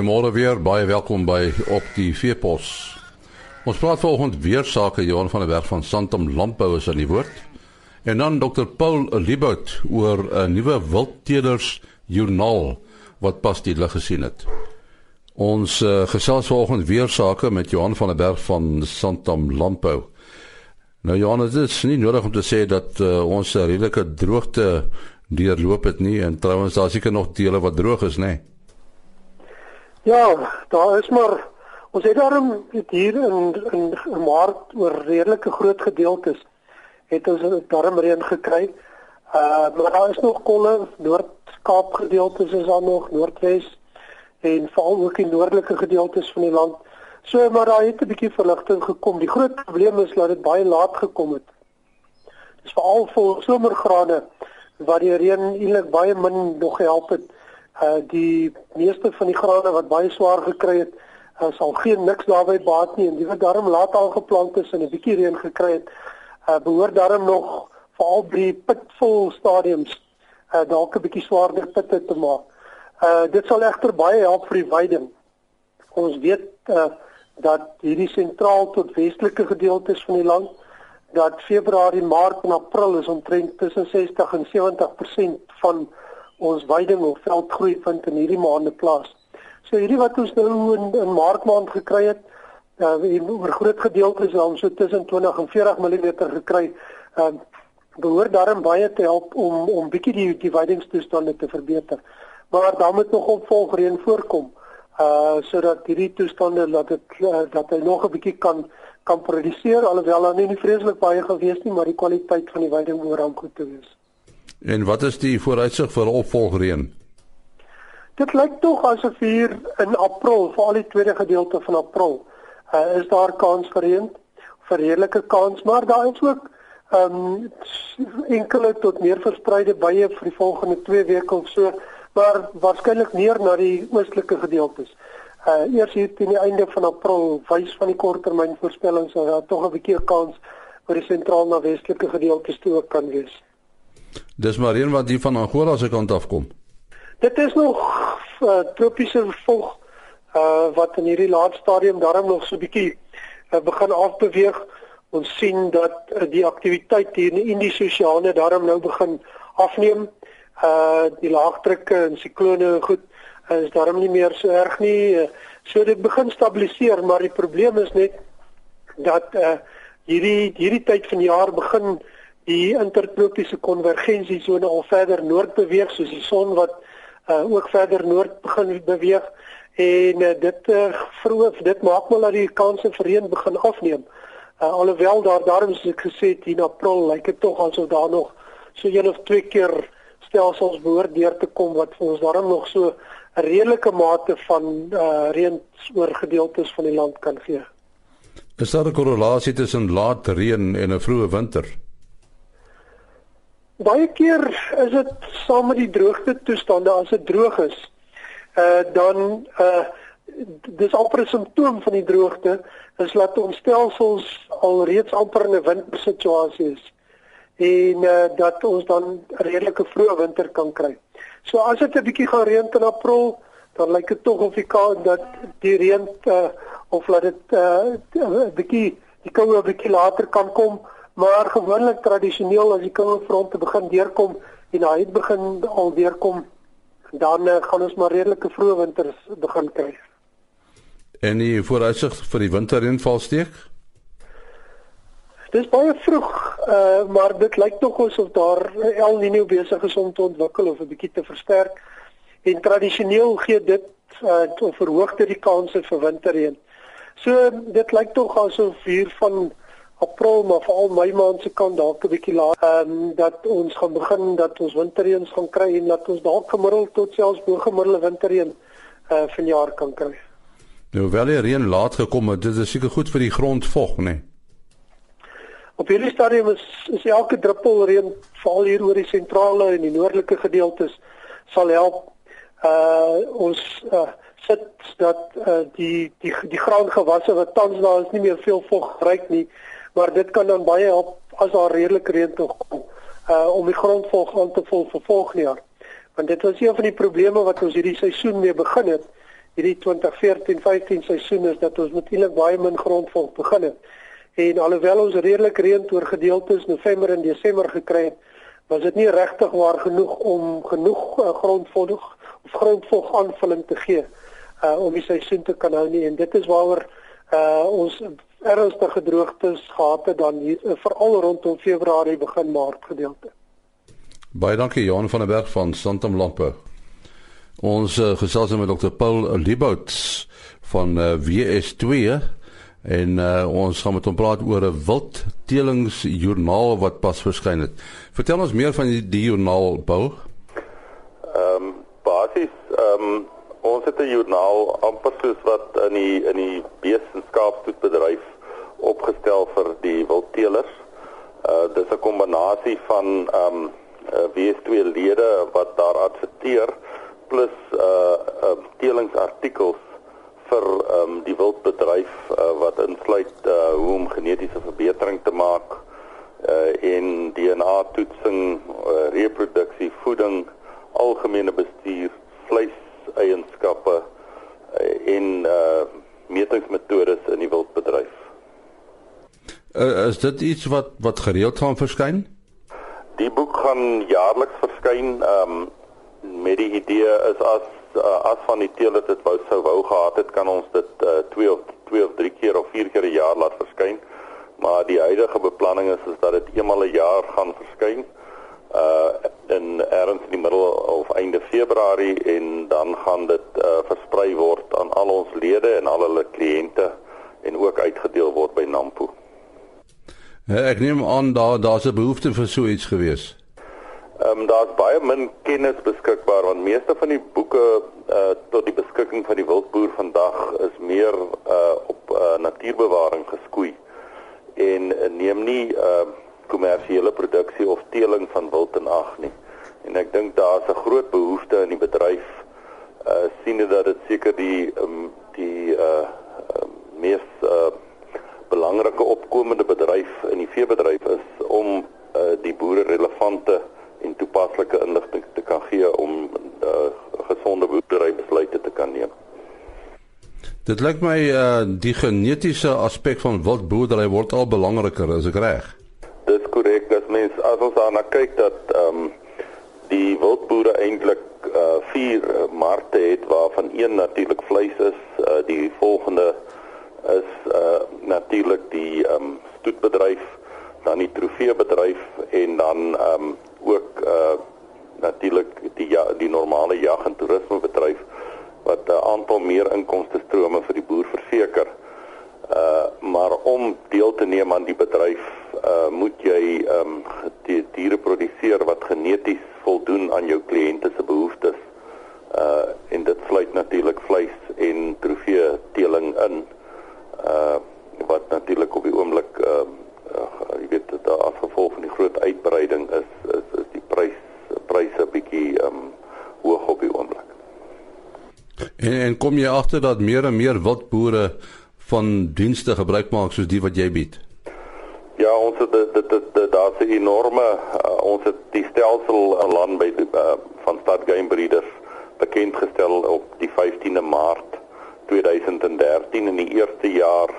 Goeiemôre weer, baie welkom by op die Veepos. Ons praat vanoggend weer sake Johan van der Berg van Santam Landbou is aan die woord. En dan Dr Paul Libout oor 'n nuwe wildteelers joernaal wat pas die lig gesien het. Ons uh, gesels vanoggend weer sake met Johan van der Berg van Santam Landbou. Nou Johan, dit is nie nodig om te sê dat uh, ons 'n redelike droogte deurloop het nie en trouens daar seker nog dele wat droog is, nê? Nee. Ja, daar is maar ons het daarom hier in in, in Maart oor redelike groot gedeeltes het ons darm reën gekry. Uh maar daar is nog kolle Noord-Kaap gedeeltes is daar nog Noordwes en veral ook die noordelike gedeeltes van die land. So maar daar het 'n bietjie verligting gekom. Die groot probleem is dat dit baie laat gekom het. Dis veral vir somergrane waar die reën eintlik baie min nog gehelp het uh die meeste van die grane wat baie swaar gekry het uh, sal geen niks daarby baat nie en die wat daarom laat al geplant is en 'n bietjie reën gekry het uh behoort daarom nog veral by pitvol stadiums uh dalk 'n bietjie swaarder pitte te maak. Uh dit sal egter baie help vir die veiding. Ons weet uh dat hierdie sentraal tot westelike gedeeltes van die land dat Februarie, Maart en April is omtrent tussen 60 en 70% van ons veiding of veldgroei vind in hierdie maande plaas. So hierdie wat ons nou in, in Maart maand gekry het, uh oor groot gedeeltes dan so tussen 20 en 40 mm gekry, uh behoort daarom baie te help om om bietjie die die veidingstoestande te verbeter. Maar dan moet nog opvolg reën voorkom uh sodat hierdie toestande laat dit uh, dat hy nog 'n bietjie kan kan produseer alhoewel daar nie vreeslik baie gewees nie, maar die kwaliteit van die veiding behoort aan goed te wees. En wat is die vooruitsig vir opvolgreën? Dit lyk tog asof hier in April, veral die tweede gedeelte van April, uh, is daar kans vir reën, vir redelike kans, maar daar is ook ehm um, enkele tot meer verspreide baie vir die volgende 2 weke of so, maar waarskynlik meer na die oostelike gedeeltes. Uh eers hier teen die einde van April wys van die korttermyn voorspellings dat daar tog 'n bietjie kans vir die sentraal na westelike gedeeltes toe kan wees. Dis maar een wat hier van Angola se kant af kom. Dit is nog uh, tropiese volg uh wat in hierdie laat stadium daarom nog so bietjie uh, begin afbeweeg. Ons sien dat uh, die aktiwiteit hier in die Indiese Oseaan daarom nou begin afneem. Uh die laagdrukke en siklone en goed uh, is daarom nie meer so erg nie. Uh, so dit begin stabiliseer, maar die probleem is net dat uh hierdie hierdie tyd van die jaar begin die intertropiese konvergensiesone al verder noord beweeg soos die son wat uh, ook verder noord begin beweeg en uh, dit uh, verhoof dit maak wel dat die kanse vir reën begin afneem. Uh, alhoewel daar daarom soos ek gesê het in April lyk dit tog asof daar nog so een of twee keer stelsels behoort deur te kom wat vir ons daarom nog so 'n redelike mate van uh, reën oor gedeeltes van die land kan gee. Is daar 'n korrelasie tussen laat reën en 'n vroeë winter? Baie keer is dit saam met die droogte toestande as dit droog is. Uh dan uh dis amper 'n simptoom van die droogte is dat ons stelsels al reeds amper in 'n wintersituasie is en uh dat ons dan redelike vroeë winter kan kry. So as dit 'n bietjie gaan reën in April, dan lyk dit tog of die kans dat die reën uh of laat dit uh 'n bietjie die koue 'n bietjie later kan kom maar gewoonlik tradisioneel as die koue fronte begin deurkom en hy het begin al deurkom dan uh, gaan ons maar redelike vroeë winters begin kry. En die vooruitsig vir die winterreënvalsteek? Dis baie vroeg, uh, maar dit lyk tog asof daar El Niño besig is om te ontwikkel of 'n bietjie te versterk. En tradisioneel gee dit uh, verhoogde die kanse vir winterreën. So dit lyk tog asof hier van April maar veral Mei maand se kant dalk 'n bietjie laat ehm um, dat ons gaan begin dat ons winterreëns gaan kry en dat ons dalk gemiddeld tot selfs bo gemiddelde winterreën uh vanjaar kan kry. Nou wel die reën laat gekom het, dit is seker goed vir die grondvog, né? Nee? Op hierdie stadium is is elke druppel reën val hier oor die sentrale en die noordelike gedeeltes sal help uh ons uh sit dat uh die die die graangewasse wat tans daar is nie meer veel vog gebruik nie maar dit kan dan baie help as daar redelik reën toe kom uh om die grondvol aan te vul vir volgende jaar. Want dit was een van die probleme wat ons hierdie seisoen mee begin het hierdie 2014-15 seisoen is dat ons eintlik baie min grondvolk begin het. En alhoewel ons redelik reën oor gedeeltes November en Desember gekry het, was dit nie regtig waar genoeg om genoeg uh, grondvolk of grondvolk aanvulling te gee uh, om die seisoen te kan hou nie. En dit is waaroor uh, ons ernstige droogtes gehad het dan hier uh, veral rondom Februarie begin Maart gedeelte. Baie dankie Johan van der Berg van Santam Lampe. Ons uh, gesels met Dr Paul Libout van uh, WS2 en uh, ons gaan met hom praat oor 'n wildtelingsjoernaal wat pas verskyn het. Vertel ons meer van die, die joernaal Paul. Ehm um, basies ehm um, ons het 'n joernaal amper soos wat in die in die bees- en skaapstoetbedryf opgestel vir die wildtelers. Uh dis 'n kombinasie van ehm um, uh, WS2 lede wat daar adverteer plus uh uh telingsartikels vir um die wildbedryf uh, wat insluit uh hoe om genetiese verbetering te maak uh en DNA toetsing, uh, reproduksie, voeding, algemene bestuur, vleis eienskappe uh, en uh metingsmetodes in die wildbedryf. Uh, is dit iets wat wat gereeld gaan verskyn? Die boek gaan jaarliks verskyn. Um met die idee is as uh, as van die teelers dit wou sou wou gehad het kan ons dit uh, twee of twee of drie keer of vier keer 'n jaar laat verskyn maar die huidige beplanning is is dat dit eenmal 'n jaar gaan verskyn uh in erns in die middel of einde Februarie en dan gaan dit uh, versprei word aan al ons lede en al hulle kliënte en ook uitgedeel word by Nampo. Ek neem aan daar daar's 'n behoefte vir so iets geweest. Ehm um, daar's baie min kennis beskikbaar want meeste van die boeke uh tot die beskikking van die wildboer vandag is meer uh op uh, natuurbewaring geskoei en uh, neem nie uh kommersiële produksie of teeling van wild in ag nie. En ek dink daar's 'n groot behoefte in die bedryf uh siene dat dit seker die um, die uh, uh mees uh belangrike opkomende bedryf in die veebedryf is om uh die boere relevante en toepaslike inligting te kan gee om uh, gesonde boerderybesluite te kan neem. Dit lyk my uh, die genetiese aspek van wildboerdery word al belangriker, is ek reg? Korrek, as mens as ons daarna kyk dat ehm um, die wildboere eintlik uh, vier uh, markte het waarvan een natuurlik vleis is, uh, die volgende is uh, natuurlik die ehm um, stoetbedryf dan die trofeebedryf en dan ehm um, ook uh natuurlik die ja, die normale jag en toerismebedryf wat 'n aantal meer inkomste strome vir die boer verseker. Uh maar om deel te neem aan die bedryf uh moet jy ehm um, die diere produseer wat geneties voldoen aan jou kliënte se behoeftes. Uh en dit sluit natuurlik vleis en trofee teeling in. Uh wat natuurlik op die oomblik ehm uh, uh, jy weet dat as gevolg van die groot uitbreiding is is, is die prys pryse bietjie um hoog op die oomblik. En en kom jy agter dat meer en meer wildboere van dienste gebruik maak soos die wat jy bied? Ja, ons het dit dit dit daar's 'n enorme uh, ons het die stelsel in land by uh, van Stad Game Breeders bekend gestel op die 15de Maart 2013 in die eerste jaar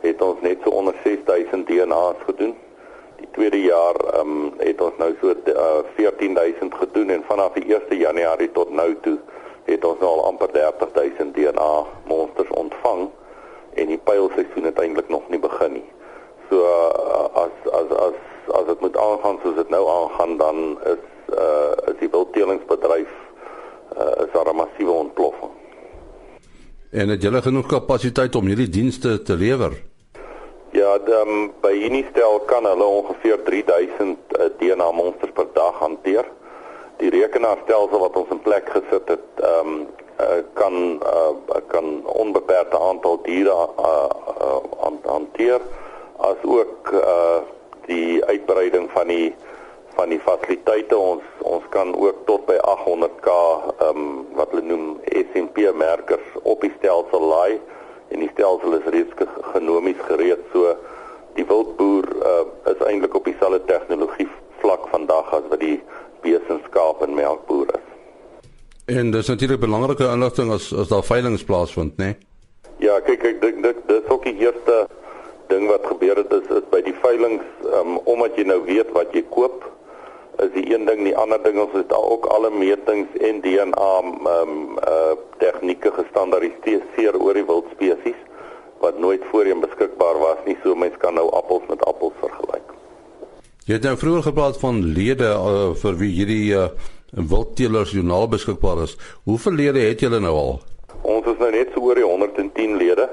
het ons net so onder 6000 DNA's gedoen. Die tweede jaar um, het ons nou so uh, eh, 14000 gedoen en vanaf die 1 Januarie tot nou toe het ons nou al amper 30000 DNA monsters ontvang en die pylseisoen het eintlik nog nie begin nie. So uh, as as as as dit moet aangaan soos dit nou aangaan dan is uh is die wildtelingsbedryf uh is daar 'n massiewe ontploffing. En het julle genoeg kapasiteit om hierdie dienste te lewer? Ja, dan by Unistel kan hulle ongeveer 3000 uh, DNA monsters per dag hanteer. Die rekenaarstelsel wat ons in plek gesit het, ehm um, uh, kan uh, kan onbeperkte aantal diere uh, uh, hanteer as ook uh, die uitbreiding van die van die fasiliteite ons ons kan ook tot by 800k ehm um, wat hulle noem SMP merkers op die stelsel laai en die stelsel is reeds genomies gereed so die wildboer uh, is eintlik op dieselfde tegnologie vlak vandag as wat die besenskaap en melkboer is. En dis natuurlik belangrike inligting as as daar veilinge plaasvind, né? Nee? Ja, kyk ek dink dit dis ook die eerste ding wat gebeur het is, is by die veilings um, omdat jy nou weet wat jy koop is die een ding die ander ding ons het ook alle metings en DNA ehm um, uh tegnieke gestandaardiseer oor die wildspesies wat nooit voorheen beskikbaar was nie so mense kan nou appels met appels vergelyk. Jy het nou vroeër gepraat van lede uh, vir wie hierdie uh, wildteelers joernaal beskikbaar is. Hoeveel lede het julle nou al? Ons is nou net so oor die 110 lede.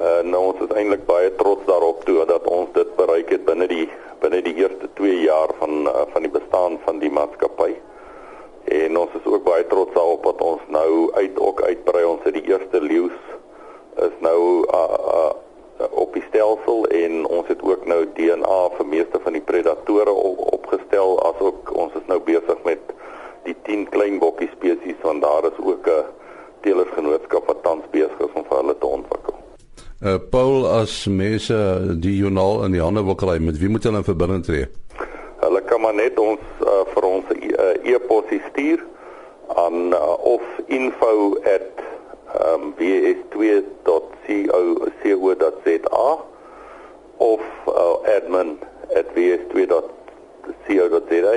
Uh nou ons is eintlik baie trots daarop toe dat ons dit bereik het binne die binne die eerste 2 jaar van uh, van die bestaan van die maatskappy. En ons is ook baie trots daarop dat ons nou uit ook uitbrei ons het die eerste leeu's is nou uh, uh, op die stelsel en ons het ook nou DNA vir meeste van die predatore op, opgestel asook ons is nou besig met die 10 klein bokkie spesies want daar is ook 'n teelersgenootskap wat tans besig is om vir hulle te ontwikkel. Uh, Paul as mense die joernaal in die hande wil kry, met wie moet hulle in verbinding tree? Hulle kan maar net ons uh, vir ons uh, e-pos stuur aan uh, of info@ws2.co.za of uh, admin@ws2.co.za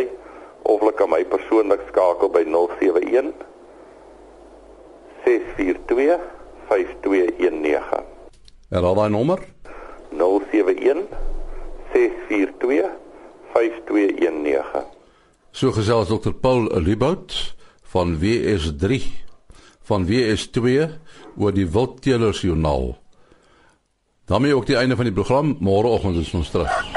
of hulle kan my persoonlik skakel by 071 642 5219 Herhaal daai nommer? 071 642 5219. So gesels Dr. Paul Libout van WS3 van WS2 oor die Wildteelers Joernaal. daarmee ook die einde van die program. Môreoggend is ons terug.